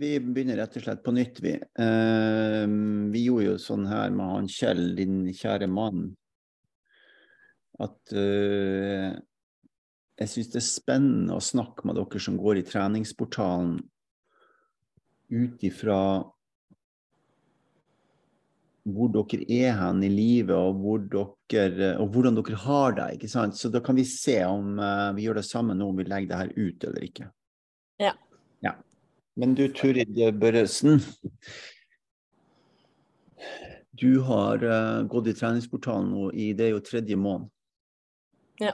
Vi begynner rett og slett på nytt, vi. Eh, vi gjorde jo sånn her med han Kjell, din kjære mann, at eh, jeg syns det er spennende å snakke med dere som går i treningsportalen ut ifra hvor dere er hen i livet, og, hvor dere, og hvordan dere har det. ikke sant? Så da kan vi se om uh, vi gjør det samme nå, om vi legger det her ut eller ikke. Ja. Men du Turid Børresen. Du har uh, gått i treningsportalen nå i det er jo tredje måned. Ja.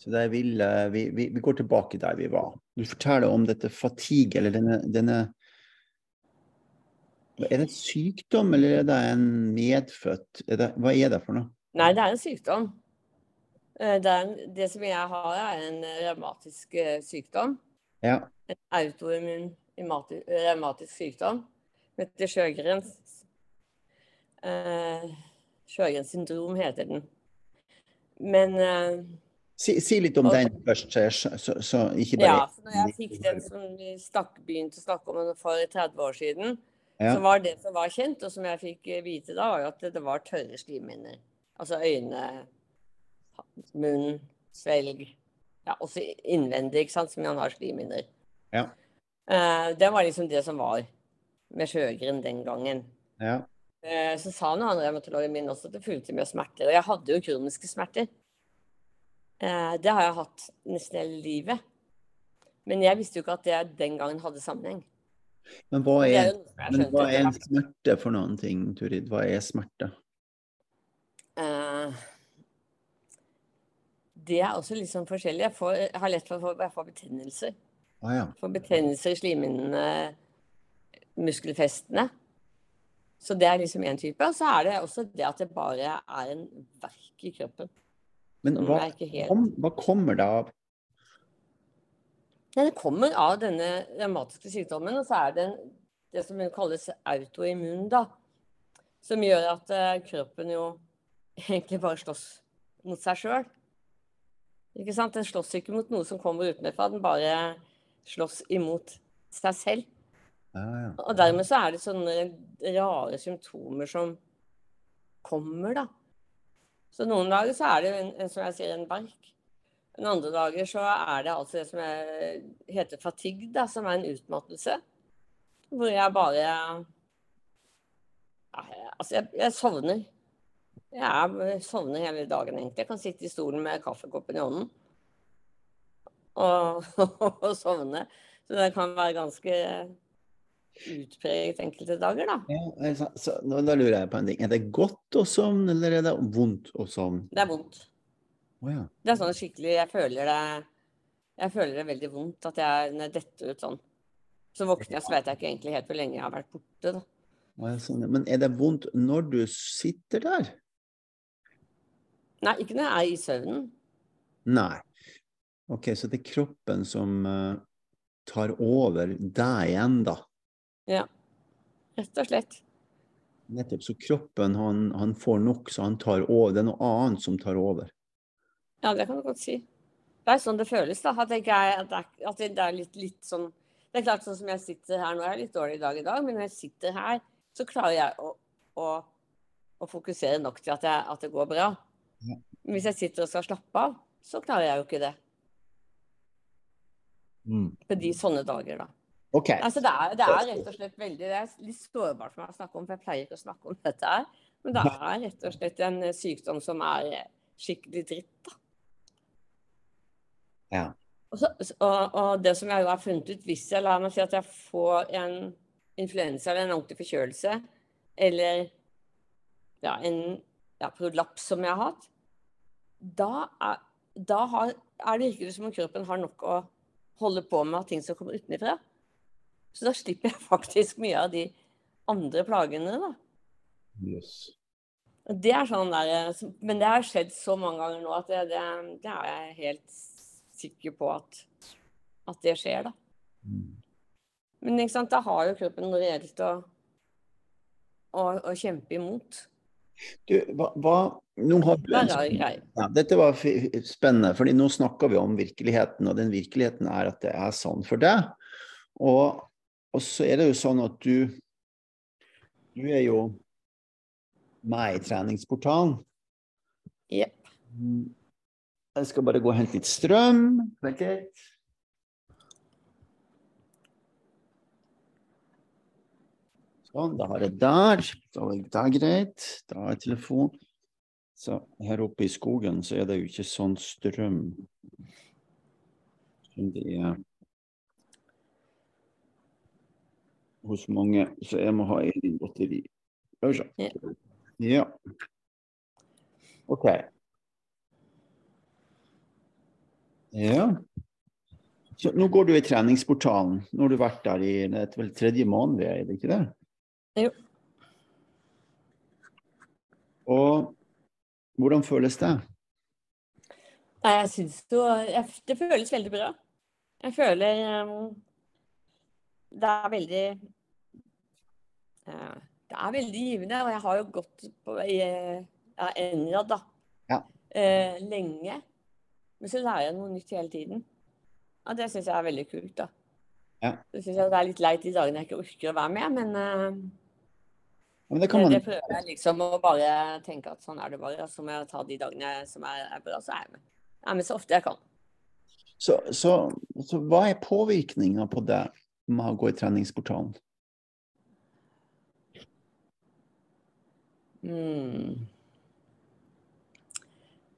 Så vil, uh, vi, vi, vi, går tilbake der vi var. Du forteller om dette fatigue, eller denne, denne er det en sykdom, eller er det en medfødt er det, Hva er det for noe? Nei, det er en sykdom. Eh, det, er, det som jeg har, er en revmatisk eh, sykdom. Ja. En autoimmun revmatisk sykdom. Den heter Sjøgrens. Eh, Sjøgrens syndrom heter den. Men eh, si, si, litt om og, den først, så, så, så, ikke bare Ja, så når jeg fikk den som vi stakk, begynte å snakke om for 30 år siden, ja. Så var det som var kjent, og som jeg fikk eh, vite da, var at det var tørre slimhinner. Altså øyne, munn, svelg. Ja, også innvendig, ikke sant, som man har slimhinner. Ja. Uh, det var liksom det som var med sjøgren den gangen. Ja. Uh, så sa han revmatologen min også at det fulgte med smerter. Og jeg hadde jo kroniske smerter. Uh, det har jeg hatt nesten hele livet. Men jeg visste jo ikke at det den gangen hadde sammenheng. Men hva er, men hva er smerte for noen ting, Turid? Hva er smerte? Uh, det er også litt sånn forskjellig. Jeg, får, jeg har lett for å få betennelser. Ah, ja. Får betennelser i slimhinnene, muskelfestene. Så det er liksom én type. Og så er det også det at det bare er en verk i kroppen. Men hva, helt... kom, hva kommer det av? Det kommer av denne revmatiske sykdommen, og så er det en, det som kalles autoimmun, da. Som gjør at uh, kroppen jo egentlig bare slåss mot seg sjøl. Ikke sant? Den slåss ikke mot noe som kommer utenfra, den bare slåss imot seg selv. Ja, ja. Og dermed så er det sånne rare symptomer som kommer, da. Så noen dager så er det en, som jeg sier, en bark. Men andre dager så er det altså det som er, heter fatigue, da, som er en utmattelse. Hvor jeg bare ja, Altså, jeg, jeg, sovner. Jeg sovner hele dagen, egentlig. Jeg kan sitte i stolen med kaffekoppen i hånden og, og sovne. Så det kan være ganske utpreget enkelte dager, da. Ja, så, så, da lurer jeg på en ting. Er det godt å sovne, eller er det vondt å sovne? Det er vondt. Oh, ja. Det er sånn skikkelig Jeg føler det jeg føler det veldig vondt at jeg, når jeg detter ut sånn. Så våkner jeg, så vet jeg ikke egentlig helt hvor lenge jeg har vært borte. Da. Sånn, men er det vondt når du sitter der? Nei, ikke når jeg er i søvnen. Nei. OK, så det er kroppen som uh, tar over deg igjen, da? Ja. Rett og slett. Nettopp. Så kroppen han, han får nok, så han tar over. Det er noe annet som tar over. Ja, det kan du godt si. Det er sånn det føles, da. At, jeg, at, det, er, at det er litt, litt, sånn Det er klart sånn som jeg sitter her nå, jeg er litt dårlig i dag i dag, men når jeg sitter her, så klarer jeg å, å, å fokusere nok til at, jeg, at, det går bra. Hvis jeg sitter og skal slappe av, så klarer jeg jo ikke det. Mm. På de sånne dager, da. Okay. Altså, det, er, det, er, rett og slett veldig Det er litt sårbart for meg å snakke om, for jeg pleier ikke å snakke om dette her. Men det er rett og slett en sykdom som er skikkelig dritt, da. Ja. Og, så, og, og, det som jeg jo har funnet ut, hvis jeg lar meg si at jeg får en influensa eller en ordentlig forkjølelse, eller ja, en ja, prolaps som jeg har hatt, da, er, da har, er det virker som om kroppen har nok å holde på med av ting som kommer utenfra. Så da slipper jeg faktisk mye av de andre plagene, da. Yes. Det er sånn der, men det har skjedd så mange ganger nå at det, det, det er jeg helt sikker på at, at det skjer, da. Mm. Men ikke sant, da har jo kroppen noe reelt å, å, å, kjempe imot. Du, hva, hva nå har du en, ja, Dette var spennende, fordi nå snakker vi om virkeligheten, og den virkeligheten er at det er sånn for deg. og, og så er det jo sånn at du Du er jo meg i treningsportalen. Ja. Jeg skal bare gå og hente litt strøm. Vent litt. Sånn, da har jeg der. Da er det greit. Da er telefonen telefon. Så her oppe i skogen så er det jo ikke sånn strøm som det er hos mange. Så jeg må ha egen batteri. Ja. OK. Ja. Så nå går du i treningsportalen. Nå har du vært der i det er vel tredje måned, er det ikke det? Jo. Og hvordan føles det? Nei, jeg syns jo Det føles veldig bra. Jeg føler um, Det er veldig uh, Det er veldig givende. Og jeg har jo gått på i ja, Enrad, da. Ja. Uh, lenge. Men så lærer jeg noe nytt hele tiden. Og det syns jeg er veldig kult, da. Ja. Så syns jeg det er litt leit de dagene jeg ikke orker å være med, men uh, Men det man det prøver jeg liksom å bare tenke at sånn er det bare. Så må jeg ta de dagene som er, er bra, så er jeg med. Jeg er med så ofte jeg kan. så, så, så hva er påvirkninga på det med å gå i treningsportalen? Mm.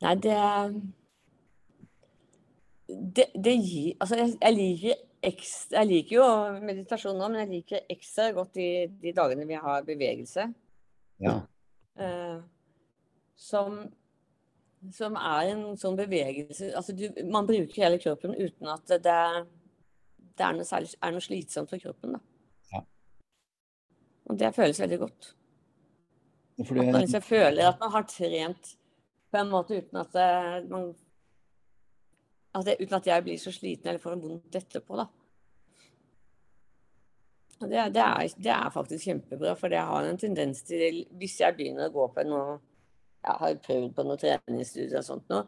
Nei, det Det, det gir Altså, jeg, jeg liker ekstra Jeg liker jo meditasjon nå, men jeg liker ekstra godt de, de dagene vi har bevegelse. Ja. Uh, som, som er en sånn bevegelse Altså, du, man bruker hele kroppen uten at det, det, er, noe særlig, er noe slitsomt for kroppen, da. Ja. Og det føles veldig godt. Fordi... At man liksom føler at man har trent på en måte uten at det, man det, Uten at jeg blir så sliten eller får vondt etterpå, da. Det, det, er, det er faktisk kjempebra, for jeg har en tendens til Hvis jeg begynner å gå på noe Jeg har prøvd på noe treningsstudier og sånt nå,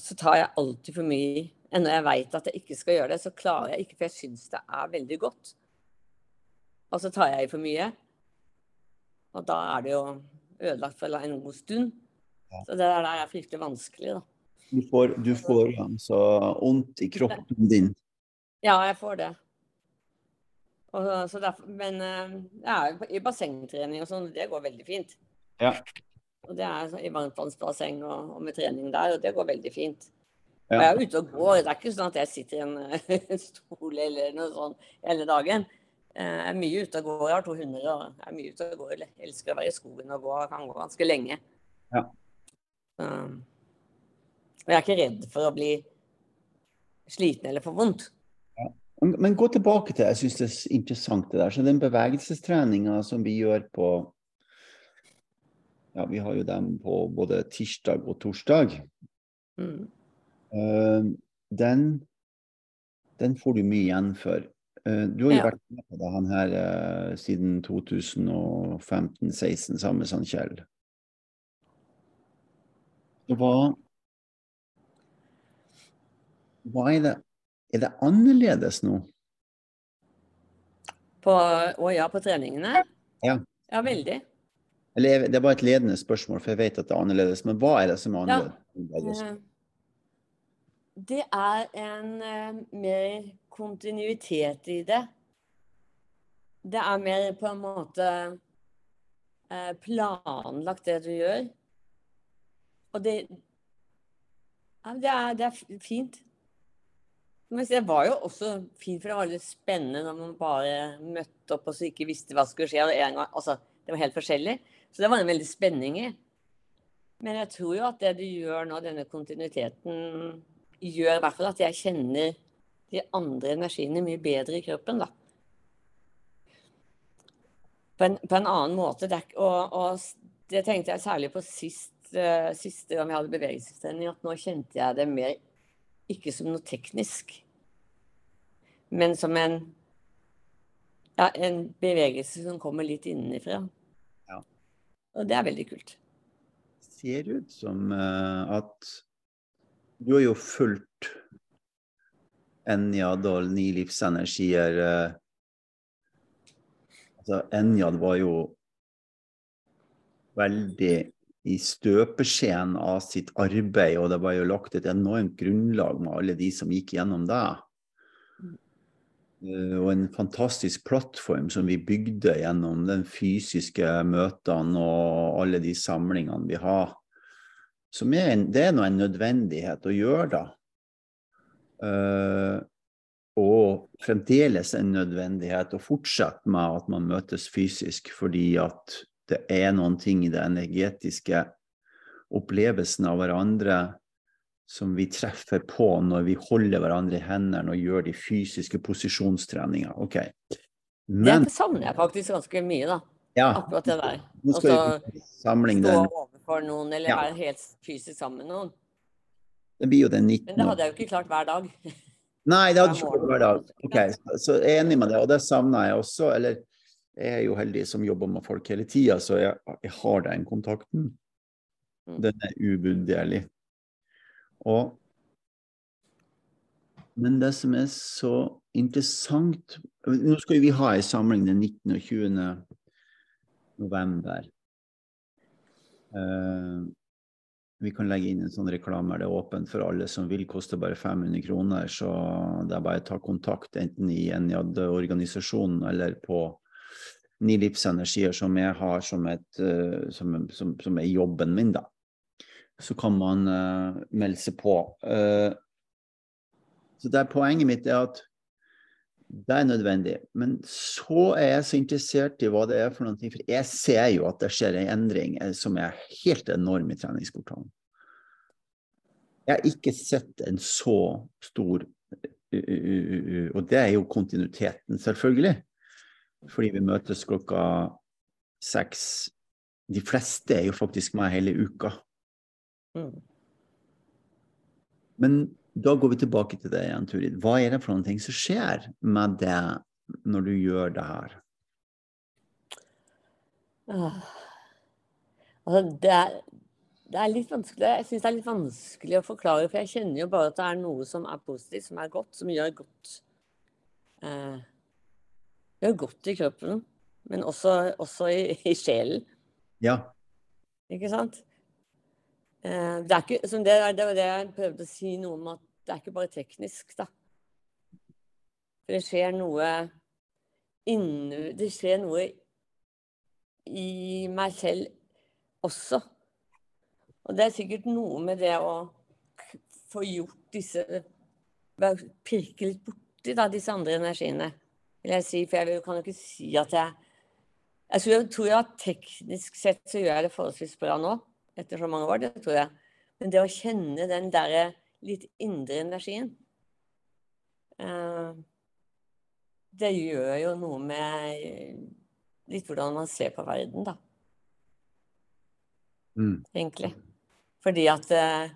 så tar jeg alltid for mye Ennå jeg veit at jeg ikke skal gjøre det, så klarer jeg ikke, for jeg syns det er veldig godt. Og så tar jeg i for mye. Og da er det jo ødelagt for en god stund. Så det der er fryktelig vanskelig, da. Du får, du får altså vondt i kroppen din. Ja, jeg får det. Og, så derfor, men eh, ja, i bassengtrening og sånn, det går veldig fint. Ja. Og det er i varmtvannsbasseng og, og med trening der, og det går veldig fint. Ja. Og jeg er ute og går. Det er ikke sånn at jeg sitter i en en stol eller noe sånn hele dagen. Eh, Jeg er mye ute og går. Jeg har to hunder og jeg er mye ute og går. Jeg elsker å være i skogen og gå. Jeg kan gå ganske lenge. Ja. Um, og jeg er ikke redd for å bli sliten eller få vondt. Men, men gå tilbake til Jeg syns det er interessant det der. Så den bevegelsestreninga som vi gjør på Ja, vi har jo dem på både tirsdag og torsdag. Mm. Uh, den, den får du mye igjen for. Eh, du har jo Ja. vært med på det han her eh, siden 2015-16 sammen med Sandkjell. Kjell. Så hva Hva er det Er det annerledes nå? På, å ja, på treningene? Ja. Ja, veldig. Eller det er bare et ledende spørsmål, for jeg vet at det er annerledes. Men hva er det som er annerledes? Ja. Det er en uh, mer kontinuitet i det. Det er mer på en måte uh, planlagt, det du gjør. Og det ja, det, er, det er fint. Men det var jo også fint, for det var litt spennende når man bare møtte opp og så ikke visste hva skulle skje. Gang, altså, det var helt forskjellig. Så det var en veldig spenning i. Men jeg tror jo at det du gjør nå, denne kontinuiteten, gjør i hvert fall at jeg kjenner de andre energiene mye bedre i kroppen, da. På en, på en annen måte. Og, og det tenkte jeg særlig på sist, uh, siste gang vi hadde bevegelsestrening, at nå kjente jeg det mer ikke som noe teknisk, men som en ja, en bevegelse som kommer litt innenfra. Ja. Og det er veldig kult. ser ut som eh, at du har jo fulgt Enja og Ni livsenergier eh, altså Enjad var jo veldig i støpeskjeen av sitt arbeid, og det var jo lagt et enormt grunnlag med alle de som gikk gjennom det. Uh, og en fantastisk plattform som vi bygde gjennom den fysiske møtene og alle de samlingene vi har. Som er en, det er nå en nødvendighet å gjøre, da. Uh, og fremdeles en nødvendighet å fortsette med at man møtes fysisk, fordi at det er noen ting i det energetiske opplevelsen av hverandre som vi treffer på når vi holder hverandre i hendene og gjør de fysiske posisjonstreningene Ok. Men, det savner jeg faktisk ganske mye, da. Ja, Akkurat det der. Altså, stå overfor noen, eller ja. være helt fysisk sammen med noen. Det blir jo den 19. Men det hadde jeg jo ikke klart hver dag. Nei, det hadde ikke klart hver dag. Ok, Så jeg er enig med det, og det savner jeg også. Eller jeg er jo heldig som jobber med folk hele tida, så jeg, jeg, har den kontakten. Mm. Den er uvurderlig. Og Men det som er så interessant Nå skal vi ha en samling den 19. og 20. november. Uh, vi kan legge inn en sånn reklame. Det er åpent for alle som vil. Koster bare 500 kroner. Så det er bare å ta kontakt enten i NJAD-organisasjonen eller på Ni livsenergier, som jeg har som, et, uh, som, som, som, er jobben min, da. Så kan man uh, melde seg på. Uh, så det er poenget mitt er at det er nødvendig. Men så er jeg så interessert i hva det er for noe. For jeg ser jo at det skjer en endring som er helt enorm i treningsportalen. Jeg har ikke sett en så stor Og det er jo kontinuiteten, selvfølgelig. Fordi vi møtes klokka seks. De fleste er jo faktisk med hele uka. Mm. Men da går vi tilbake til det igjen, Turid. Hva er det for noen ting som skjer med det når du gjør det her? Ah. Altså, det, er, det er litt vanskelig Jeg syns det er litt vanskelig å forklare, for jeg kjenner jo bare at det er noe som er positivt, som er godt, som gjør godt eh, Gjør godt i kroppen, men også, også i, i, sjelen. Ja. Ikke sant? Eh, det, er ikke, det, det var det jeg prøvde å si noe om at det er ikke bare teknisk, da. For det skjer noe inni Det skjer noe i meg selv også. Og det er sikkert noe med det å få gjort disse Pirke litt borti da, disse andre energiene, vil jeg si. For jeg kan jo ikke si at jeg Jeg tror, jeg tror at teknisk sett så gjør jeg det forholdsvis bra nå etter så mange år, det tror jeg. Men det å kjenne den derre litt indre energien uh, Det gjør jo noe med litt hvordan man ser på verden, da. Mm. Egentlig. Fordi at uh,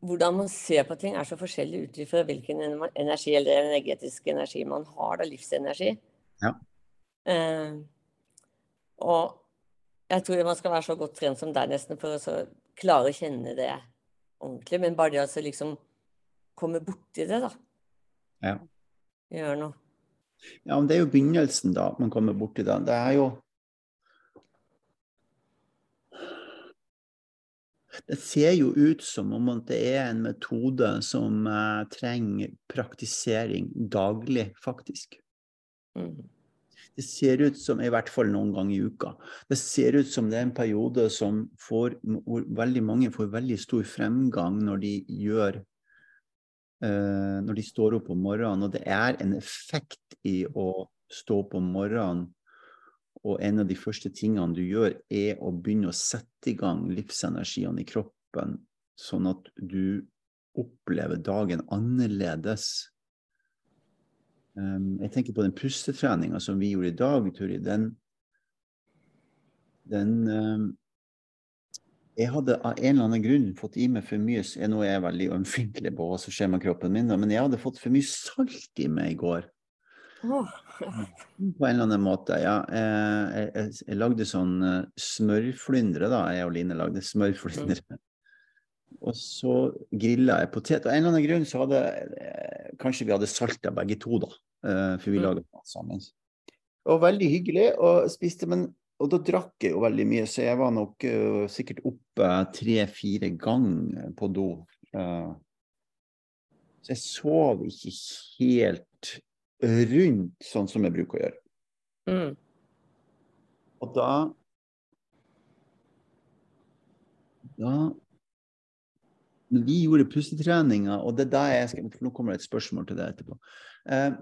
hvordan man ser på ting, er så forskjellig ut fra hvilken energi eller energetisk energi man har. Da, livsenergi. Ja. Uh, og jeg tror man skal være så godt trent som deg nesten for å klare å kjenne det ordentlig. Men bare det å liksom komme borti det, da. Ja. Gjør noe. Ja, men det er jo begynnelsen, da. Man kommer borti det. Det er jo Det ser jo ut som om det er en metode som uh, trenger praktisering daglig, faktisk. Mm. Det ser ut som, i hvert fall noen ganger i uka, det ser ut som det er en periode som får, hvor veldig mange får veldig stor fremgang når de gjør uh, Når de står opp om morgenen. Og det er en effekt i å stå opp om morgenen. Og en av de første tingene du gjør, er å begynne å sette i gang livsenergiene i kroppen, sånn at du opplever dagen annerledes Um, jeg tenker på den pustetreninga som vi gjorde i dag, Turi. Den, den um, Jeg hadde av en eller annen grunn fått i meg for mye Nå er jeg veldig ømfintlig på hva som skjer med kroppen min, men jeg hadde fått for mye salt i meg i går. På en eller annen måte, ja. Jeg, jeg, jeg lagde sånn uh, smørflyndre, da. Jeg og Line lagde smørflyndre. Mm. og så grilla jeg potet. Og en eller annen grunn så hadde eh, Kanskje vi hadde salta begge to, da. eh, For vi Mm. laga mat sammen. Og veldig hyggelig, og spiste, men og da drakk jeg jo veldig mye, så jeg var nok uh, sikkert oppe tre-fire ganger på do. Uh, så jeg sov ikke helt rundt sånn som jeg bruker å gjøre. Mm. Og da Da Når vi gjorde pustetreninga, og det er da jeg skal for Nå kommer det et spørsmål til deg etterpå. Eh,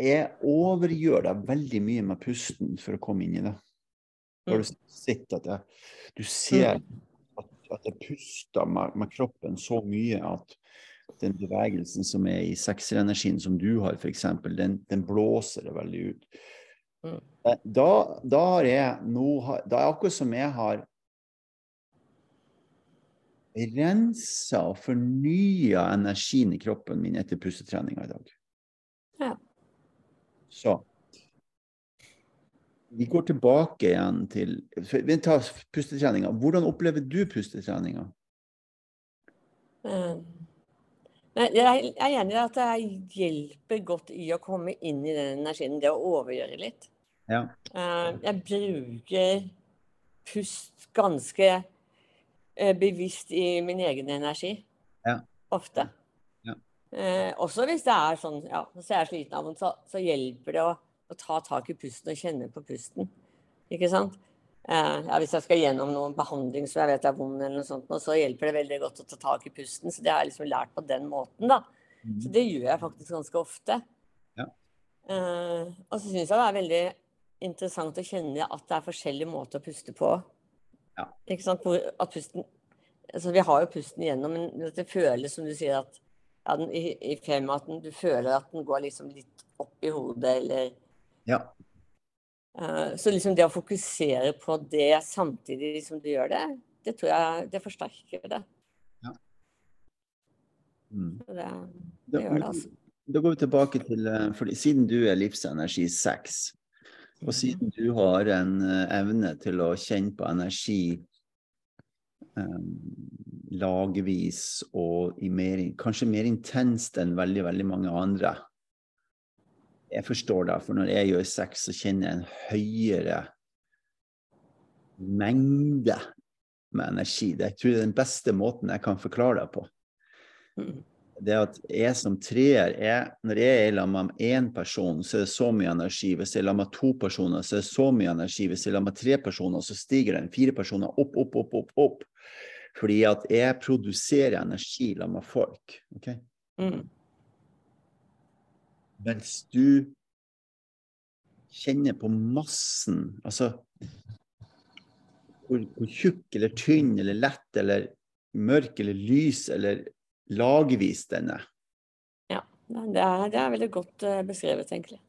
jeg overgjør deg veldig mye med pusten for å komme inn i det. Har du sett at jeg, du ser at, at jeg puster med, med kroppen så mye at den bevegelsen som er i sekserenergien som du har, f.eks., den, den blåser det veldig ut. Mm. Eh, Da, da har jeg nå Da er akkurat som jeg har rensa og fornya energien i kroppen min etter pustetreninga i dag. Ja. Så vi går tilbake igjen til Vi tar pustetreninga. Hvordan opplever du pustetreninga? Eh, Nei, jeg er enig i at det hjelper godt i å komme inn i den energien, det å overgjøre litt. Ja. Eh, Jeg bruker pust ganske eh, bevisst i min egen energi. Ja. Ofte. Ja. Eh, også hvis det er sånn, ja, så er sliten av så, så hjelper det å, å ta tak i pusten og kjenne på pusten. Ikke sant? Eh, ja, hvis jeg skal gjennom noen behandling som jeg vet er vond, eller noe sånt, så hjelper det veldig godt å ta tak i pusten. Så det har jeg liksom lært på den måten, da. Så det gjør jeg faktisk ganske ofte. Ja. Eh, og så syns jeg det er veldig interessant å kjenne at det er forskjellige måter å puste på. Ja. Ikke sant? At pusten altså Vi har jo pusten igjennom, men det føles som du sier at ja, den, i, i fem at den, du føler at den går liksom litt opp i hodet, eller Ja. Eh, Så liksom det å fokusere på det samtidig som du gjør det, det tror jeg det forsterker det. Mm. Så det, det gjør det, altså. da går vi tilbake til eh, fordi Siden du er livsenergi 6, og siden du har en eh, evne til å kjenne på energi lagvis og i mer, kanskje mer intenst enn veldig, veldig mange andre. Jeg forstår det, for når jeg gjør sex, så kjenner jeg en høyere mengde med energi. Det jeg tror jeg er den beste måten jeg kan forklare det på Mm. det at jeg som treer, jeg, når jeg er sammen med én person, så er det så mye energi. Hvis jeg er sammen med to personer, så er det så mye energi. Hvis jeg er sammen med tre personer, så stiger den fire personer opp, opp, opp, opp. opp. Fordi at jeg produserer energi sammen med folk. Okay? Mm. Mens du kjenner på massen, altså hvor, hvor tjukk eller tynn eller lett eller mørk eller lys eller lagvis den er. Ja, det er, det er veldig godt eh, beskrevet, egentlig.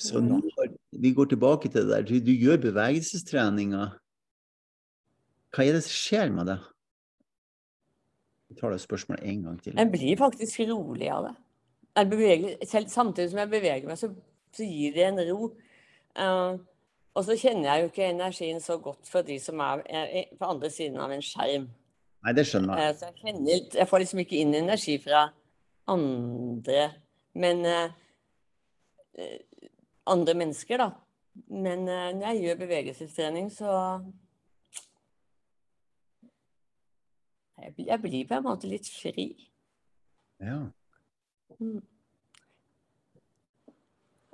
Så når vi går tilbake til det der, du, du gjør bevegelsestreninga. Hva er det som skjer med det? Jeg tar det spørsmålet en gang til. Jeg blir faktisk rolig av det. Beveger, selv, samtidig som jeg beveger meg, så, så gir det en ro. Uh, og så kjenner jeg jo ikke energien så godt for de som er, er på andre siden av en skjerm. Nei, det skjønner jeg. Uh, så jeg, kjenner, jeg får liksom ikke inn energi fra andre, men eh, andre mennesker, da. Men når jeg gjør bevegelsestrening, så jeg, blir- på en måte litt fri. Ja. Mm.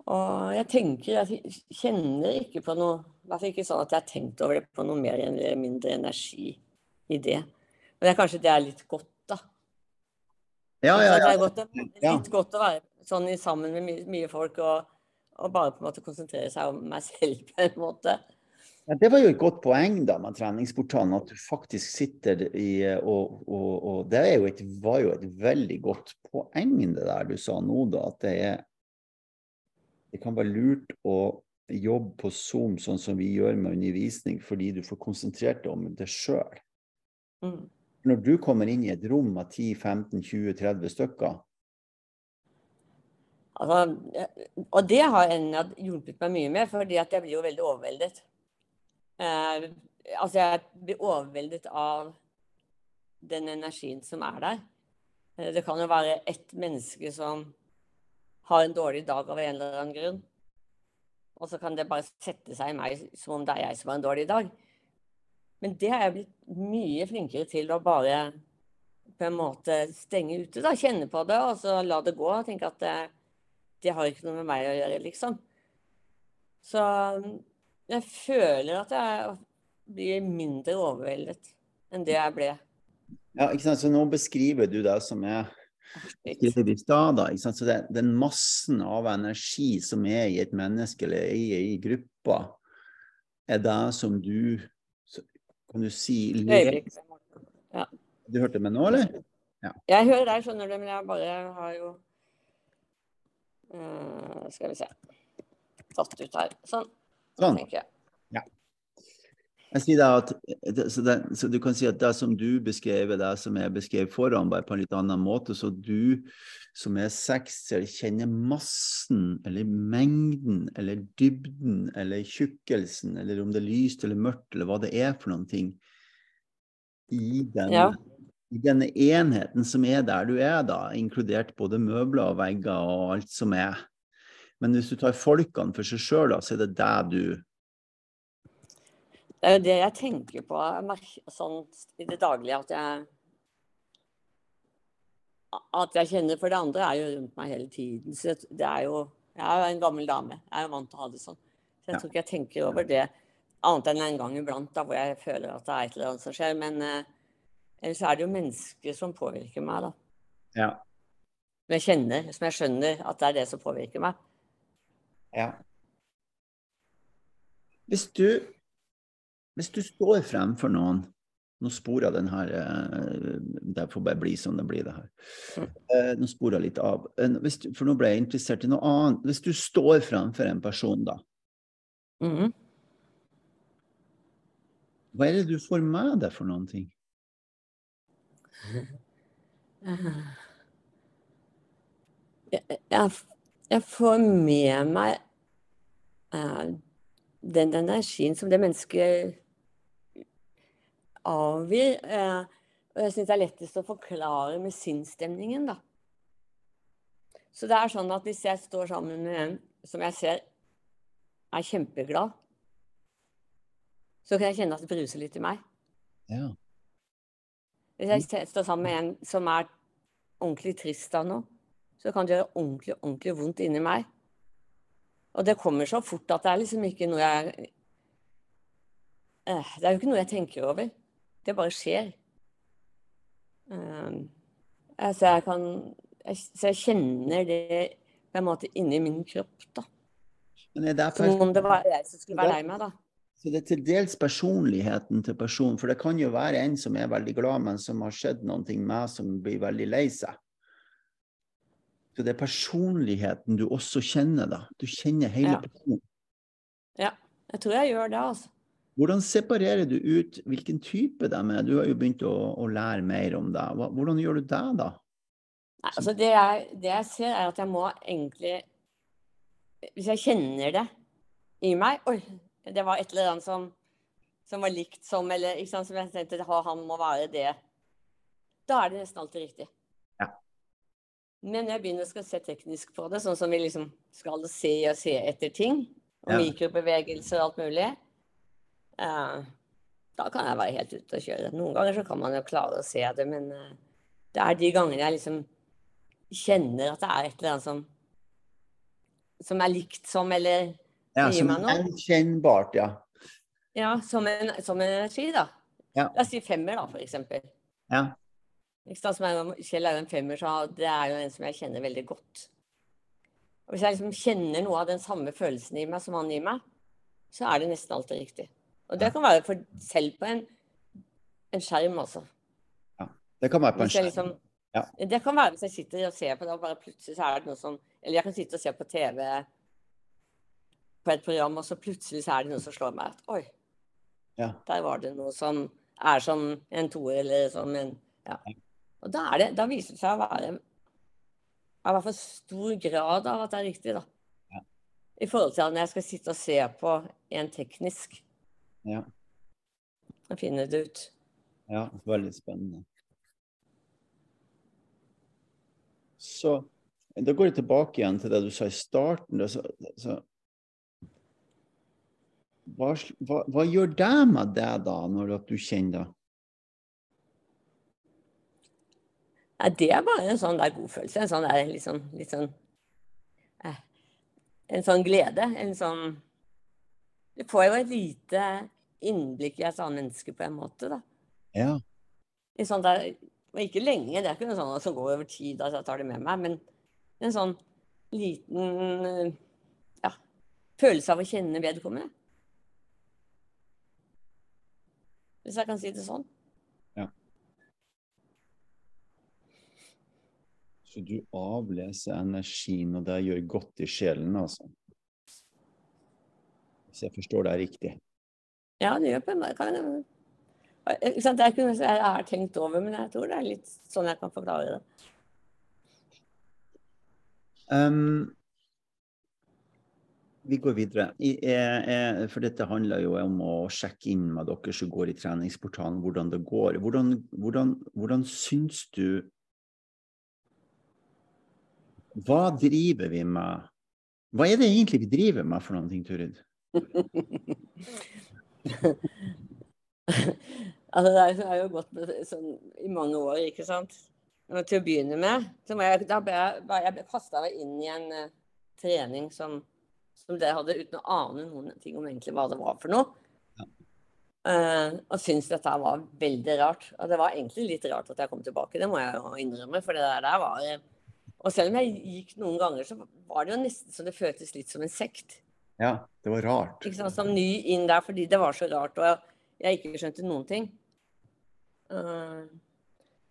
Og jeg tenker, jeg kjenner ikke på noe I hvert fall ikke sånn at jeg har tenkt over det på noe mer eller mindre energi i det. Men det er kanskje det er litt godt, da. Ja, ja, ja. Det er godt, litt godt å være sånn sammen med mye folk og, og bare på en måte konsentrere seg om meg selv på en måte. Ja. Det var jo et godt poeng da med treningsportalen, at du faktisk sitter i og, og, og Det jo et, var jo et veldig godt poeng, det der du sa nå, da. At det er Det kan være lurt å jobbe på Zoom sånn som vi gjør med undervisning, fordi du får konsentrert deg om det sjøl. Mm. Når du kommer inn i et rom av 10-15-20-30 stykker, Altså, og det har hjulpet meg mye med, fordi jeg blir jo veldig overveldet. Eh, Altså, jeg blir overveldet av den energien som er der. Eh, det kan jo være ett menneske som har en dårlig dag av en eller annen grunn. Og så kan det bare sette seg i meg som om det er jeg som har en dårlig dag. Men det har jeg blitt mye flinkere til å bare på en måte stenge ute. da, Kjenne på det og så la det gå. og Tenke at det, det har ikke noe med meg å gjøre, liksom. Så jeg føler at jeg blir mindre overveldet enn det jeg ble. Ja, ikke sant? Så nå beskriver du det som er skrevet i stad. Så det, den massen av energi som er i et menneske eller i i gruppe, er det som du Kan du si ja. Du hørte meg nå, eller? Ja. Jeg hører deg, skjønner du, men jeg bare har jo uh, Skal vi se Tatt ut her. Sånn. Sånn. Ja. Jeg sier da at, så, det, så, du kan si at det som du beskrev, det som jeg beskrev foran, bare på en litt annen måte. Så du som er sekser, kjenner massen, eller mengden, eller dybden, eller tjukkelsen, eller om det er lyst eller mørkt, eller hva det er for noen ting, i den, ja. i denne enheten som er der du er, da, inkludert både møbler og vegger og alt som er. Men hvis du tar folkene for seg sjøl, så er det deg du Det er jo det jeg tenker på sånn, i det daglige, at jeg at jeg kjenner for det andre, er jo rundt meg hele tiden. Så det er jo Jeg er jo en gammel dame. Jeg er jo vant til å ha det sånn. Så jeg tror ikke jeg tenker over det annet enn en gang iblant, da, hvor jeg føler at det er et eller annet som skjer. Men eh, ellers er det jo mennesker som påvirker meg, da. Ja. Som jeg kjenner, som jeg skjønner at det er det som påvirker meg. Ja. Hvis du, hvis du står fremfor noen Nå sporer den her eh, Det får bare bli som det blir, det her. Mm. Eh, nå sporer jeg litt av. Hvis, for nå ble jeg interessert i noe annet. Hvis du står fremfor en person, da. Mm. Hva er det du får med deg for noen ting? Jeg, jeg, jeg får med meg uh, den energien som det mennesket avgir. Uh, og jeg syns det er lettest å forklare med sinnsstemningen, da. Så det er sånn at hvis jeg står sammen med en som jeg ser er kjempeglad, så kan jeg kjenne at det bruser litt i meg. Ja. Hvis jeg står sammen med en som er ordentlig trist da nå, så kan det gjøre ordentlig, ordentlig vondt inni meg. Og det kommer så fort at det er liksom ikke noe jeg eh, Det er jo ikke noe jeg tenker over. Det bare skjer. Så altså jeg kan Så jeg kjenner det på en måte inni min kropp, da. Som om det var jeg som skulle være lei meg, da. Så det er til dels personligheten til personen. For det kan jo være en som er veldig glad, men som har skjedd noe med som blir veldig lei seg. Så det er personligheten du også kjenner, da. Du kjenner hele ja. personen. Ja, jeg tror jeg gjør det, altså. Hvordan separerer du ut hvilken type de er? Du har jo begynt å, å lære mer om det. Hvordan gjør du det, da? Nei, altså det jeg, det jeg, ser, er at jeg må egentlig Hvis jeg kjenner det i meg Oi, det var et eller annet som, som var likt som Eller ikke sant, som jeg tenkte han må være det. Da er det nesten alltid riktig. Men jeg begynner å se teknisk på det, sånn som vi liksom skal se og se etter ting. Og ja. mikrobevegelser og alt mulig. Uh, da kan jeg være helt ute og kjøre. Noen ganger så kan man jo klare å se det, men uh, det er de gangene jeg liksom kjenner at det er et eller annet som som er likt som, eller ja, gir meg noe. Som Gjenkjennbart, ja. Ja, som en, som en energi, da. Ja. La oss si femmer, da, for eksempel. Ja. Kjell er jo en femmer, så det er jo en som jeg kjenner veldig godt. Og Hvis jeg liksom kjenner noe av den samme følelsen i meg som han gir meg, så er det nesten alltid riktig. Og det kan være for selv på en, en skjerm, altså. Ja, det kan være på en skjerm. Liksom, ja. Det kan være hvis jeg sitter og ser på det, og bare plutselig så er det noe som Eller jeg kan sitte og se på TV på et program, og så plutselig så er det noe som slår meg at oi, ja. der var det noe som er som en toer eller som en ja. Og da, det, da, viser det seg å være i hvert fall stor grad av at det er riktig, da. Ja. I forhold til at når jeg skal sitte og se på en teknisk. Ja. og finne det ut. Ja, veldig spennende. Så da går jeg tilbake igjen til det du sa i starten. Så, så, hva, hva, hva, gjør det med deg da, når du kjenner det? Ja, det er bare en sånn der godfølelse. En sånn der litt sånn, litt sånn eh, En sånn glede. En sånn Du får jo et lite innblikk i et annet menneske på en måte, da. Ja. I sånn der, og ikke lenge, det er ikke noe sånn som går over tid at jeg tar det med meg, men en sånn liten ja, følelse av å kjenne vedkommende. Hvis jeg kan si det sånn. Så du avleser energien, og det gjør godt i sjelen, altså? Hvis jeg forstår deg riktig? Ja, det gjør på en måte. Det er ikke noe jeg har tenkt over, men jeg tror det er litt sånn jeg kan forklare det. Um, vi går videre. Jeg, jeg, for dette handler jo om å sjekke inn med dere som går i treningsportalen, hvordan det går. Hvordan, hvordan, hvordan syns du Hva driver vi med? Hva er det egentlig vi driver med for noe, Turid? altså, det er jo gått sånn, i mange år, ikke sant. Og til å begynne med så må jeg, da ble jeg, jeg kasta inn i en uh, trening som, som dere hadde, uten å ane noen ting om egentlig hva det var for noe. Ja. Uh, og syntes dette var veldig rart. Og det var egentlig litt rart at jeg kom tilbake, det må jeg jo innrømme. For det der, der var Og selv om jeg gikk noen ganger, så var det jo nesten så det føltes litt som en sekt. Ja, det var rart. Ikke sant, Som ny inn der fordi det var så rart, og jeg, jeg ikke skjønte noen ting. Uh,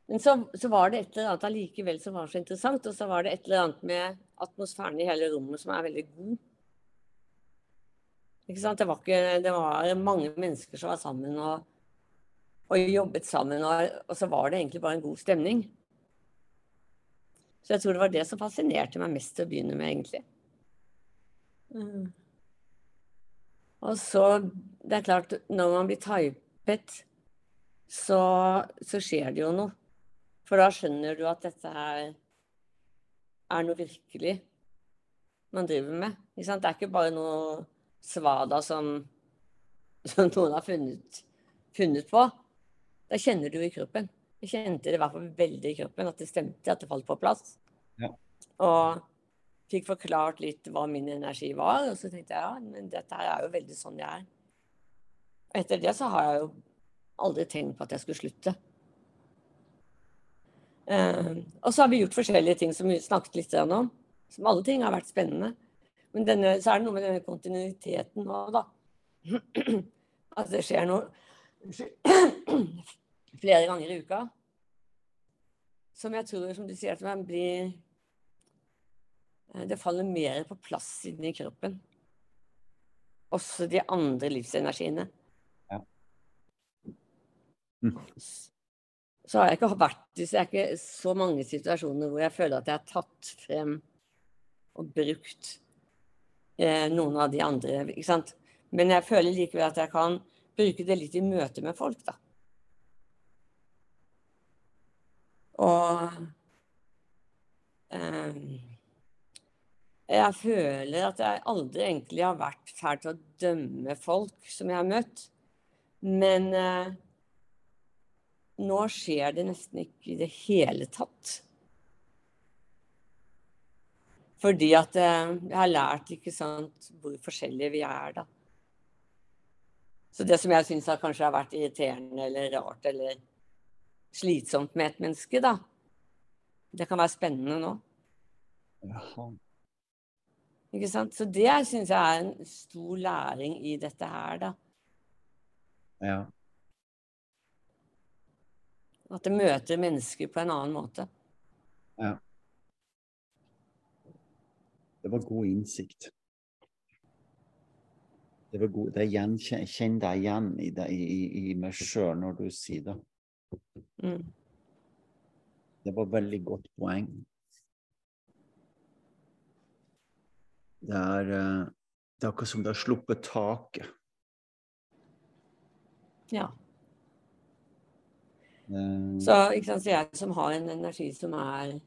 men så, så, var det et eller annet allikevel som var så interessant. Og så var det et eller annet med atmosfæren i hele rommet som er veldig god. Ikke sant? Det var, ikke, det var mange mennesker som var sammen og, og jobbet sammen. Og, og, så var det egentlig bare en god stemning. Så jeg tror det var det som fascinerte meg mest til å begynne med, egentlig. Mm. Og så Det er klart, når man blir typet, så, så skjer det jo noe. For da skjønner du at dette her er noe virkelig man driver med. Det er ikke bare noe svada som, som noen har funnet, funnet, på. Da kjenner du i kroppen. Jeg kjente det i hvert fall veldig i kroppen, at det stemte, at det falt på plass. Ja. Og fikk forklart litt hva min energi var. Og så tenkte jeg ja, men dette her er jo veldig sånn jeg er. Og etter det så har jeg jo aldri tenkt på at jeg skulle slutte. Uh, og så har vi gjort forskjellige ting som vi snakket litt om. Som alle ting har vært spennende. Men denne, så er det noe med denne kontinuiteten nå, da. At det skjer noe flere ganger i uka. Som jeg tror, som du sier, at man blir eh, Det faller mer på plass inni kroppen. Også de andre livsenergiene. Ja. Mm så har jeg ikke vært i så, ikke så mange situasjoner hvor jeg føler at jeg har tatt frem og brukt eh, noen av de andre. ikke sant? Men jeg føler likevel at jeg kan bruke det litt i møte med folk, da. Og eh, jeg føler at jeg aldri egentlig har vært fæl til å dømme folk som jeg har møtt. Men eh, nå skjer det nesten ikke i det hele tatt. Fordi at eh, jeg har lært ikke sant, hvor forskjellige vi er, da. Så det som jeg syns kanskje har vært irriterende eller rart eller slitsomt med et menneske, da, det kan være spennende nå. Jaha. Ikke sant? Så det syns jeg er en stor læring i dette her, da. Ja. At det møter mennesker på en annen måte. Ja. Det var god innsikt. Det var god, det jeg kjenner deg igjen i, det, i, i meg sjøl når du sier det. Mm. Det var veldig godt poeng. Det er, eh, det er akkurat som det har sluppet taket. Ja. Eh, Så, sant? så jeg som har en energi som er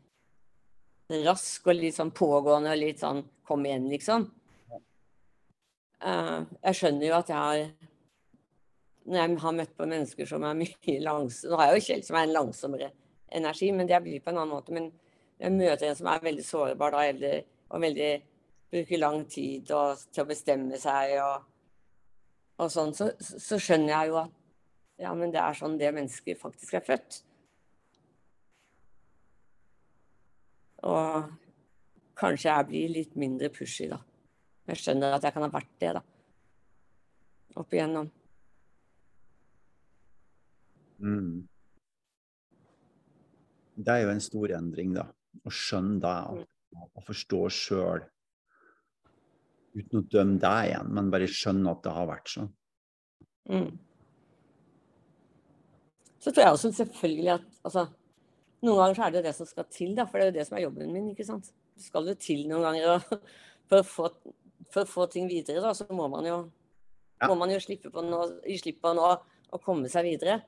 rask og litt sånn pågående og litt sånn kom igjen, liksom. Eh, jeg skjønner jo at jeg har Når jeg har møtt på mennesker som er mye langsomme Nå har jeg jo Kjell som er en langsommere energi, men det blir på en annen måte. Men jeg møter en som er veldig sårbar da, eller, og veldig bruker lang tid og, til å bestemme seg og, og sånn, så, så skjønner jeg jo at ja, men det er sånn det mennesket faktisk er født. Og kanskje jeg blir litt mindre pushy, da. Jeg skjønner at jeg kan ha vært det, da. Opp igjennom. Mm. Det er jo en stor endring, da. Å skjønne deg og forstå sjøl. Uten å dømme deg igjen, men bare skjønne at det har vært sånn. Mm. Så tror jeg også selvfølgelig at altså, noen ganger så er det det som skal til, da, for det er jo det som er jobben min. ikke sant? Det skal jo til noen ganger og, for, å få, for å få ting videre, da, så må man jo, Ja. må man jo slippe på noe, slippe på noe og komme seg videre.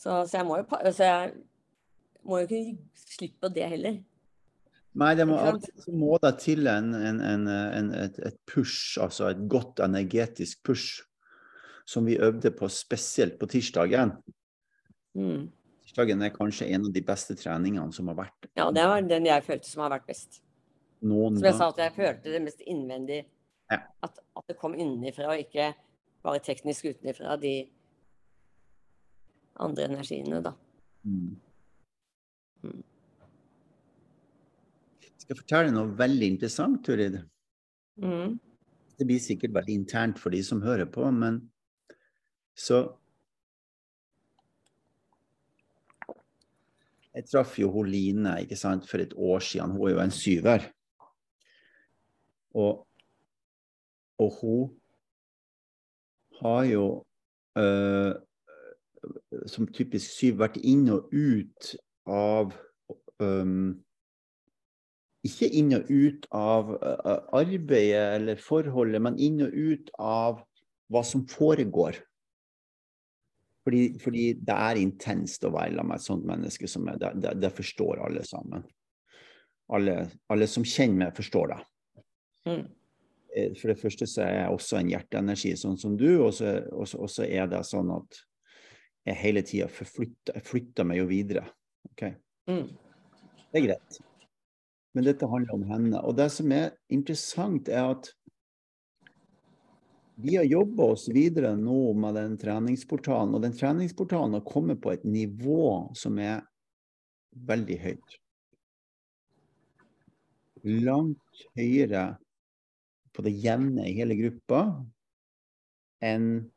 Så, så jeg må jo så jeg må jo ikke gi slipp på det heller. Nei, det må, må det til en, en, en, en, et, et push, altså et godt energetisk push, som vi øvde på spesielt på tirsdagen. Mm. Tirsdagen er kanskje en av de beste treningene som har vært Ja, det var den jeg følte som har vært best. noen Som jeg sa, at jeg følte det mest innvendig. Ja. At, at det kom innenfra, og ikke bare teknisk utenfra, de andre energiene, da. Mm. Mm. Skal jeg fortelle noe veldig interessant, Turid? Mm. Det blir sikkert veldig internt for de som hører på, men så Jeg traff jo hun Line ikke sant, for et år siden. Hun er jo en syver. Og, og hun har jo øh, som typisk syv vært inn og ut av um, ikke inn og ut av uh, arbeidet eller forholdet, men inn og ut av hva som foregår. Fordi, fordi det er intenst å være sammen med et sånt menneske som jeg. det, det, det forstår alle sammen. Alle, alle som kjenner meg, forstår det. Mm. Eh, For det første så er jeg også en hjerteenergi, sånn som du, og så, og så, og så er det sånn at jeg hele tida forflytter jeg flytter meg jo videre. ok? Mm. Det er greit. Men dette handler om henne. Og det som er interessant, er at vi har jobba oss videre nå med den treningsportalen, og den treningsportalen har kommet på et nivå som er veldig høyt. Langt høyere på det jevne i hele gruppa enn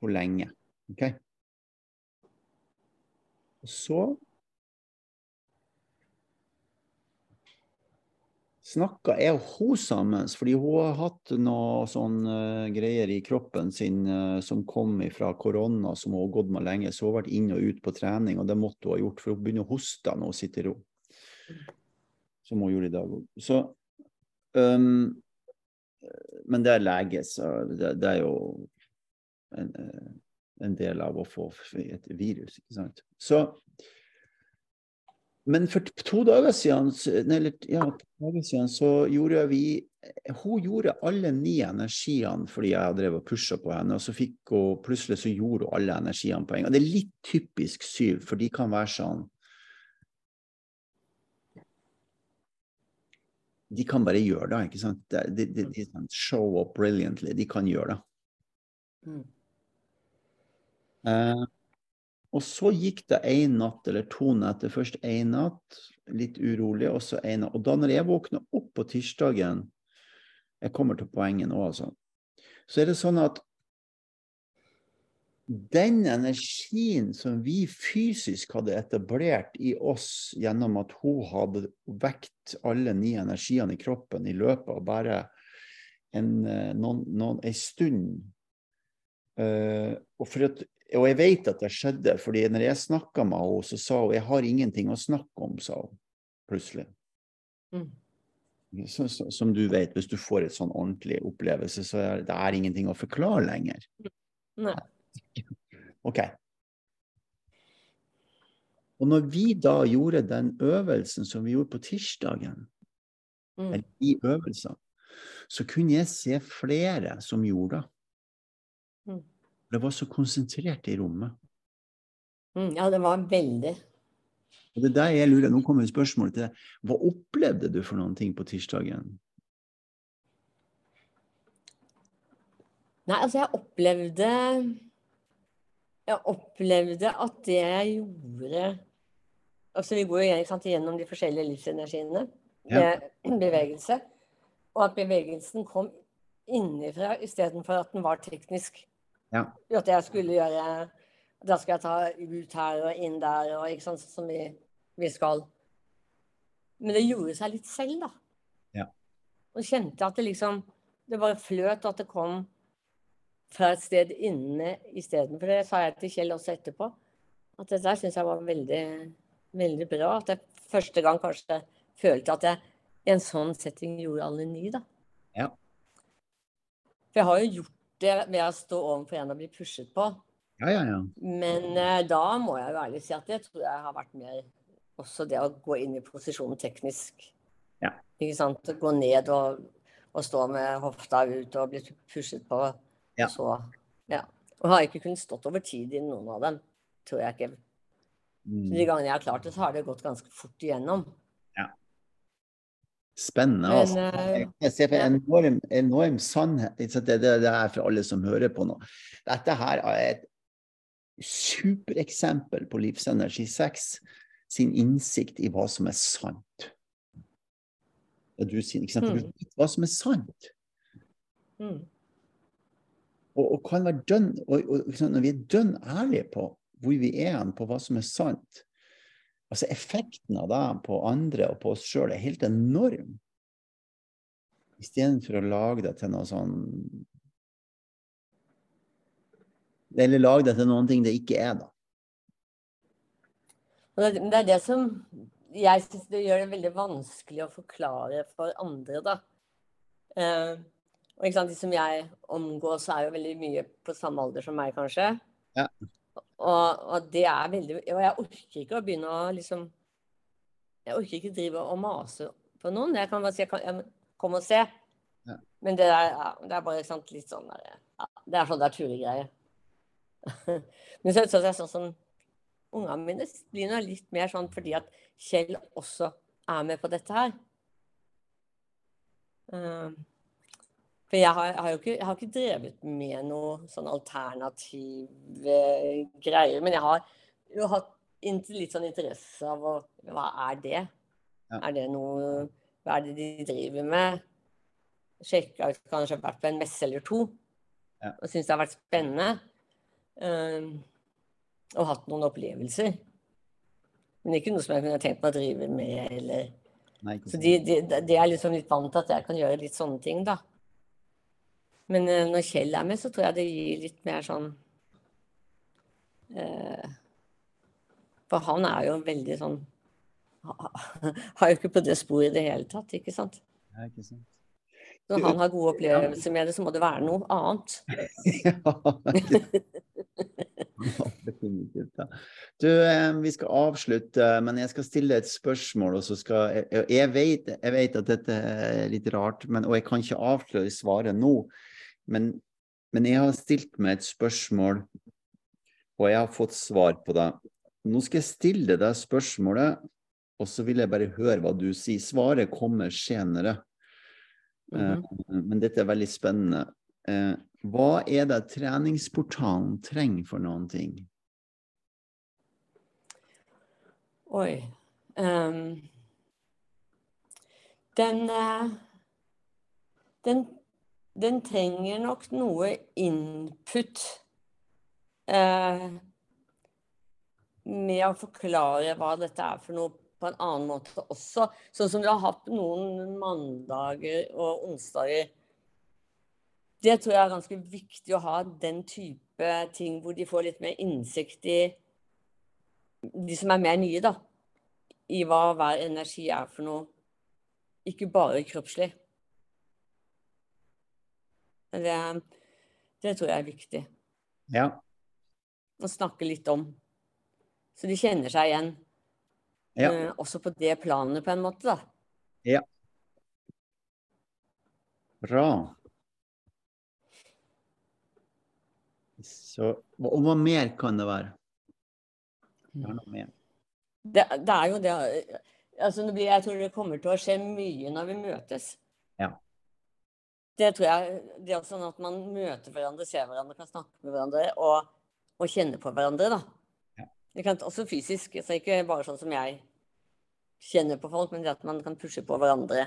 på lenge. ok? Og så snakka jeg og hun sammen, fordi hun har hatt noe sånn uh, greier i kroppen sin uh, som kom fra korona, som hun har gått med lenge. Så hun har vært inn og ut på trening, og det måtte hun ha gjort, for hun begynner å hoste når hun sitter i ro. Som hun gjorde i dag òg. Så um, Men det er lege, så det, det er jo en, eh, en del av å få et virus, ikke sant. Så men for to dager siden, eller, ja, to dager siden så gjorde vi Hun gjorde alle ni energiene fordi jeg drev og pusha på henne, og så fikk hun plutselig så gjorde hun alle energiene på en gang. Det er litt typisk syv, for de kan være sånn De kan bare gjøre det, ikke sant? De, de, de, de show up brilliantly. De kan gjøre det. Mm. Eh, og så gikk det én natt eller to netter. Først én natt, litt urolig, og så én natt. Og da når jeg våkner opp på tirsdagen Jeg kommer til poenget nå, altså. Så er det sånn at den energien som vi fysisk hadde etablert i oss gjennom at hun hadde vekt alle ni energiene i kroppen i løpet av bare en, eh, noen, noen, en stund uh, og, for at, og jeg vet at det skjedde, fordi når jeg snakka med henne, så sa hun jeg har ingenting å snakke om, sa hun plutselig. Mm. Så, så, som du vet, hvis du får et sånn ordentlig opplevelse, så er det er ingenting å forklare lenger. Nei. OK. Og når vi da gjorde den øvelsen som vi gjorde på tirsdagen, Mm. eller de øvelsene, så kunne jeg se flere som gjorde det. Det var så konsentrert i rommet. Mm, ja, det var veldig. Og det er der jeg lurer, Nå kommer spørsmålet til deg. Hva opplevde du for noen ting på tirsdagen? Nei, altså jeg opplevde Jeg opplevde at det jeg gjorde Altså vi går jo sant, gjennom de forskjellige livsenergiene Ja. med bevegelse. Og at bevegelsen kom innenfra istedenfor at den var teknisk. Ja. At jeg skulle gjøre Da skal jeg ta ut her og inn der og ikke sant, som vi, vi skal. Men det gjorde seg litt selv, da. Ja. Og kjente at det liksom Det bare fløt, at det kom fra et sted inne istedenfor. Det sa jeg til Kjell også etterpå. At det der syns jeg var veldig, veldig bra. At jeg første gang kanskje følte at jeg i en sånn setting gjorde alle ny, da. Ja. For jeg har jo gjort det ved å stå overfor en og bli pushet på. Ja, ja, ja. Men uh, da må jeg jo ærlig si at det tror jeg har vært mer også det å gå inn i posisjonen teknisk. Ja. Ikke sant. Gå ned og, og stå med hofta ut og bli pushet på. Ja. Så, ja. Og har ikke kunnet stått over tid i noen av dem. Tror jeg ikke. Mm. De gangene jeg har klart det, så har det gått ganske fort igjennom. Spennende. Altså. eh, Jeg ser for ja. enorm, enorm sannhet. Det, det, det er for alle som hører på nå. Dette her er et supereksempel på Livsenergi 6 sin innsikt i hva som er sant. Du sier, ikke sant? Mm. du hva som er sant. Mm. Og, og kan være dønn, og, og, når vi er dønn ærlige på hvor vi er hen, på hva som er sant altså Effekten av det på andre og på oss sjøl er helt enorm. Istedenfor å lage det til noe sånn Eller lage det til noen ting det ikke er, da. Det, er det som jeg syns det gjør det veldig vanskelig å forklare for andre, da. Eh, og De som jeg omgås, er jo veldig mye på samme alder som meg, kanskje. Og, og det er veldig Og jeg orker ikke å begynne å liksom Jeg orker ikke drive og mase på noen. Jeg kan bare si jeg kan, jeg, Kom og se. Ja. Men det er, ja, det er bare sant, litt sånn der, ja, Det er sånn det er tullegreier. Men så, så er det sånn som Ungene mine blir nå litt mer sånn fordi at Kjell også er med på dette her. Eh, for jeg har, jeg har ikke, jeg har ikke drevet med noe sånn alternative greier. Men jeg har jo hatt litt sånn interesse av å Hva er det? Ja. Er det noe Hva er det de driver med? Sjekka ut kanskje vært på en messe eller to. Ja. Og syns det har vært spennende. Um, og hatt noen opplevelser. Men ikke noe som jeg kunne tenkt meg å drive med. Eller. Nei, Så sant? de, de, de er liksom litt vant til at jeg kan gjøre litt sånne ting, da. Men eh, når Kjell er med, så tror jeg det gir litt mer sånn eh, For han er jo veldig sånn Har jo ikke på det sporet i det hele tatt, ikke sant. Nei, ikke sant? Når han har gode opplevelser med det, så må det være noe annet. ja, Ja, definitivt. Ja. Du, eh, vi skal avslutte, men jeg skal stille et spørsmål. og så skal, jeg, jeg, vet, jeg vet at dette er litt rart, men, og jeg kan ikke avsløre svaret nå. Men, men jeg har stilt meg et spørsmål, og jeg har fått svar på det. Nå skal jeg stille deg spørsmålet, og så vil jeg bare høre hva du sier. Svaret kommer senere. Mm -hmm. Men dette er veldig spennende. Eh, Hva er det treningsportalen trenger for noen ting? Oi. Um, den, eh, den Den trenger nok noe input eh, med å forklare hva dette er for noe på en annen måte også. Sånn som du har hatt noen mandager og onsdager. Det tror jeg er ganske viktig å ha den type ting hvor de får litt mer innsikt i de som er mer nye, da. I hva hver energi er for noe. Ikke bare kroppslig. Det, det tror jeg er viktig. Ja. Å snakke litt om. Så de kjenner seg igjen. Ja. Eh, også på det planet, på en måte, da. Ja. Bra. Så, og hva mer kan det være? Det. Det, det er jo det altså, Jeg tror det kommer til å skje mye når vi møtes. Ja. Det tror jeg Det er sånn at man møter hverandre, ser hverandre, kan snakke med hverandre og, og kjenne på hverandre, da. Ja. Det kan også fysisk, så ikke bare sånn som jeg kjenner på folk, men det at man kan pushe på hverandre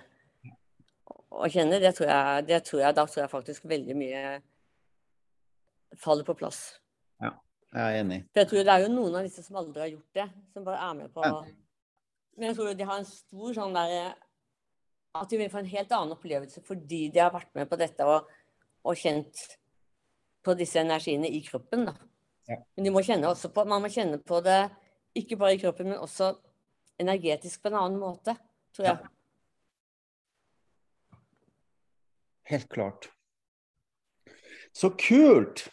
og kjenne, det tror jeg, det tror jeg da tror jeg faktisk veldig mye faller på plass. Ja, jeg er enig. For jeg tror det er jo noen av disse som aldri har gjort det, som bare er med på Ja. Men jeg tror de har en stor sånn derre At de vil få en helt annen opplevelse fordi de har vært med på dette og, og kjent på disse energiene i kroppen, da. Ja. Men de må på Man må kjenne på det ikke bare i kroppen, men også energetisk på en annen måte, tror jeg. Helt klart. Så kult!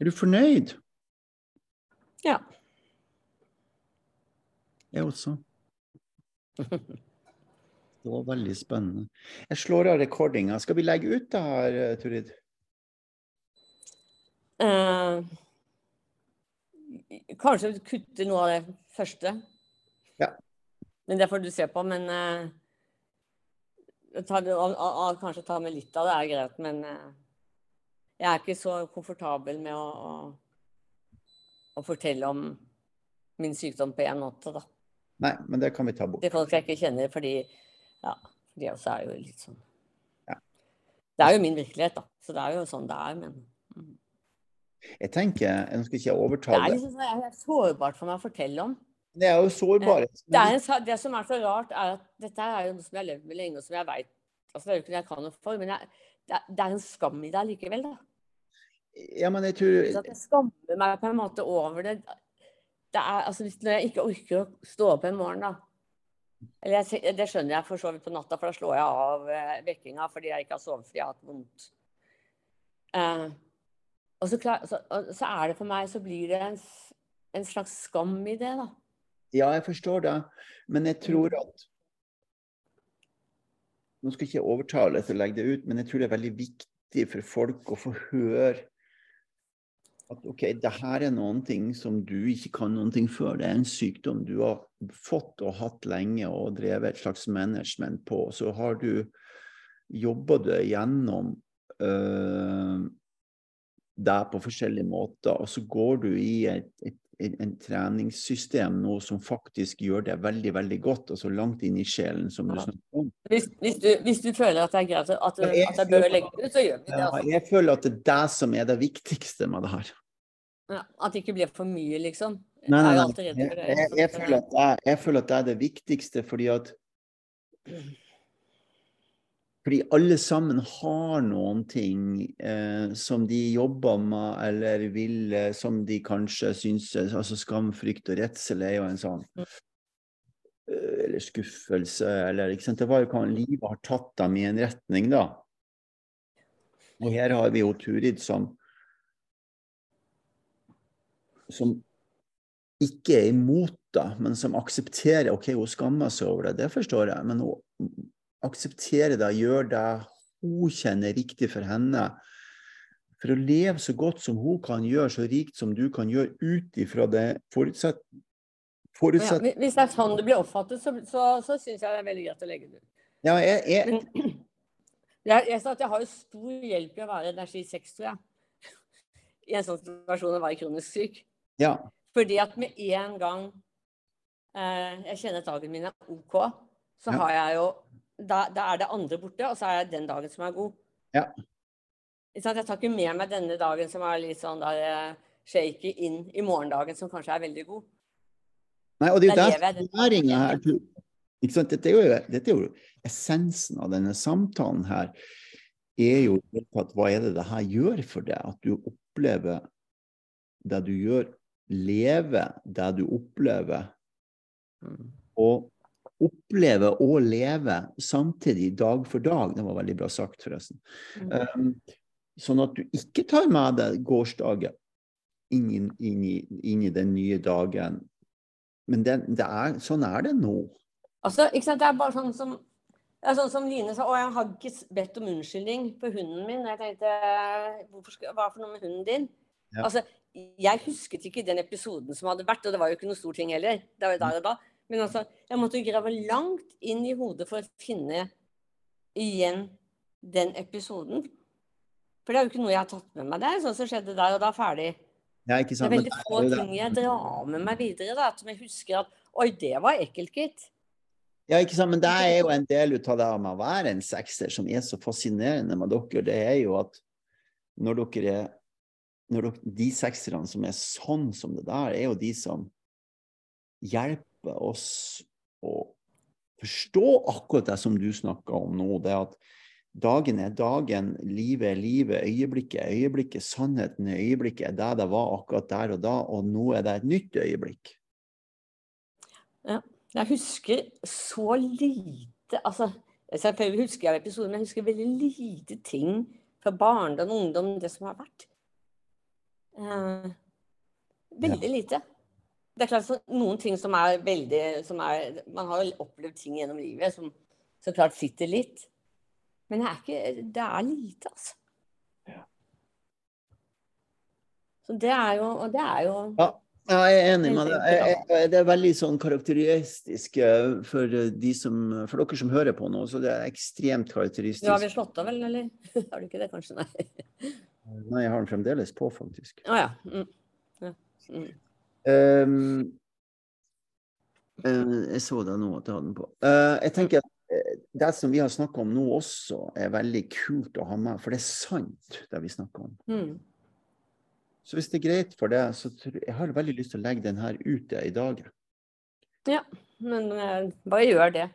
Er du fornøyd? Ja. Jeg også. Det var veldig spennende. Jeg slår av rekordinga. Skal vi legge ut det her, eh, Turid? Eh, kanskje kutte noe av det første. Ja. Men det får du se på. Men eh, ta og, og, kanskje ta med litt av det er greit. Men eh, jeg er ikke så komfortabel med å, å, å fortelle om min sykdom på én måte, da. Nei, men det kan vi ta bort. Til folk jeg ikke kjenner, fordi ja, de også er jo litt sånn Ja. Det er jo min virkelighet, da. Så det er jo sånn det er, men mm. Jeg tenker, Nå skal ikke jeg Det overtale er det. liksom sånn, det er sårbart for meg å fortelle om. Det er jo sårbarhet. Det, er en, det som er så rart, er at dette er jo noe som jeg har levd med lenge, og som jeg veit altså Det er jo ikke det jeg kan noe for, men jeg, det, er, en skam i det likevel, da. Ja, men jeg tror Så at jeg skammer meg på en måte over det. det er, altså, hvis, når jeg ikke orker å stå opp en morgen, da jeg, Det skjønner jeg for så vidt på natta, for da slår jeg av eh, vekkinga fordi jeg ikke har sovet fordi jeg har hatt vondt. Eh, og så, klar, så, så er det for meg, så blir det en, en slags skam i det, da. Ja, jeg forstår det, men jeg tror at Nå skal jeg ikke overtale til å legge det ut, men jeg tror det er veldig viktig for folk å få høre at OK, det her er noen ting som du ikke kan noen ting før. Det er en sykdom du har fått og hatt lenge og drevet et slags management på. Så har du jobba det gjennom øh, deg på forskjellige måter, og så går du i et, et, et, en treningssystem nå som faktisk gjør det veldig, veldig godt, og så langt inn i sjelen som du snakker om. Hvis, hvis, du, hvis du føler at det er greit at, at jeg bør legge det ut, så gjør vi det. Altså. jeg føler at det er det som er det viktigste med det her. At det ikke blir for mye, liksom. Nei, nei, nei. Jeg, jeg, jeg, føler er, jeg føler at det er det viktigste, fordi at fordi alle sammen har noen ting eh, som de jobber med, eller vil, eh, som de kanskje syns altså Skam, frykt og redsel er jo en sånn eh, Eller skuffelse, eller ikke sant. Det var jo hva livet har tatt dem i en retning, da. Og her har vi jo Turid som som ikke er imot det, men som aksepterer OK, hun skammer seg over det, det forstår jeg, men hun aksepterer det, gjør det hun kjenner riktig for henne. For å leve så godt som hun kan gjøre, så rikt som du kan gjøre ut ifra det forutsett, forutsett hvis hvis det er sånn det blir oppfattet, så, så, så syns jeg det er veldig greit å legge det ut. Ja, jeg, jeg, Men jeg, jeg jeg har jo stor hjelp i å være energi 6, tror jeg. I en sånn situasjon å være kronisk syk. Ja, Fordi at med en gang eh, jeg kjenner at dagen min er OK, så Ja. har jeg jo da, da er det andre borte, og så er det den dagen som er god. Ja. Ikke? Jeg tar ikke med meg denne dagen som er litt sånn der eh, shaky, inn i morgendagen som kanskje er veldig god. Nei, og det er jo der læringa her ikke sant? Dette, er jo, dette er jo essensen av denne samtalen her. Er jo tatt, hva er det det her gjør for deg? At du opplever det du gjør, leve det du opplever, og oppleve og leve samtidig, dag for dag. Det var veldig bra sagt, forresten. Mm. Um, sånn at du ikke tar med deg gårsdagen inn inn inn i den nye dagen. Men det, det er, sånn er det nå. Altså, ikke sant? Det er bare sånn som, det er sånn som Line sa, å, jeg har ikke bedt om unnskyldning for hunden min. Jeg tenkte, hva for noe med hunden din? Ja. Altså, jeg husket ikke den episoden som hadde vært, og det var jo ikke noe stor ting heller. Det var jo der og da. Men altså, jeg måtte grave langt inn i hodet for å finne igjen den episoden. For det er jo ikke noe jeg har tatt med meg. Det er sånn som skjedde der og da, ferdig. Ja, ikke Det er veldig er få ting jeg drar med meg videre, da, som jeg husker at Oi, det var ekkelt, gitt. Ja, ikke sant? Men det er jo en del ut av det med å være en sekser som er så fascinerende med dere. Det er jo at når dere er når dere, De sekserne som er sånn som det der, er jo de som hjelper oss å forstå akkurat det som du snakker om nå. Det at dagen er dagen, livet er livet, øyeblikket er øyeblikket, sannheten er øyeblikket, er det det var akkurat der og da, og nå er det et nytt øyeblikk. Jeg husker så lite altså, Selvfølgelig husker jeg episoden, men jeg husker veldig lite ting fra barndom og ungdom, det som har vært. Eh, veldig lite. Det er klart så, noen ting som er veldig som er, Man har jo opplevd ting gjennom livet som så klart sitter litt. Men det er, ikke, det er lite, altså. Ja. Så det er jo Og det er jo Ja, jeg er enig med deg. Det er veldig sånn karakteristisk eh, for de som For dere som hører på nå, så det er ekstremt karakteristisk. Du har vi slått av, vel? Eller har du ikke det, kanskje? Nei. Nei, jeg har den fremdeles på, faktisk. Å ja. Mm. ja. Mm. Um, jeg så det nå at jeg hadde den på. Uh, jeg tenker at eh, det som vi har snakka om nå også, er veldig kult å ha med, for det er sant, det vi snakker om. Mm. Så hvis det er greit for deg, så jeg har veldig lyst til å legge den her ute i dag. Ja, Men bare gjør det.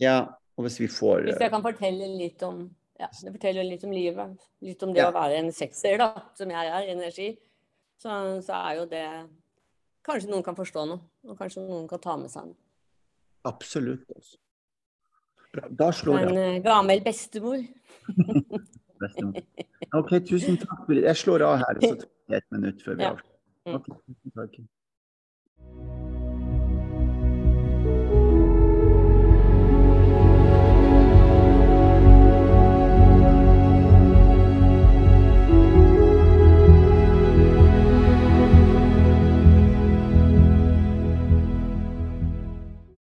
Ja, og hvis vi får Hvis jeg kan fortelle litt om ja, det forteller litt om livet. Litt om det Ja. å være en sekser, da, som jeg er, energi. Så, så er jo det Kanskje noen kan forstå noe, og kanskje noen kan ta med seg noe. Absolutt. Altså. Bra. Da slår jeg En gammel bestemor. bestemor. OK, tusen takk. Jeg slår av her, så tar jeg et minutt før vi avslutter. Ok, tusen takk.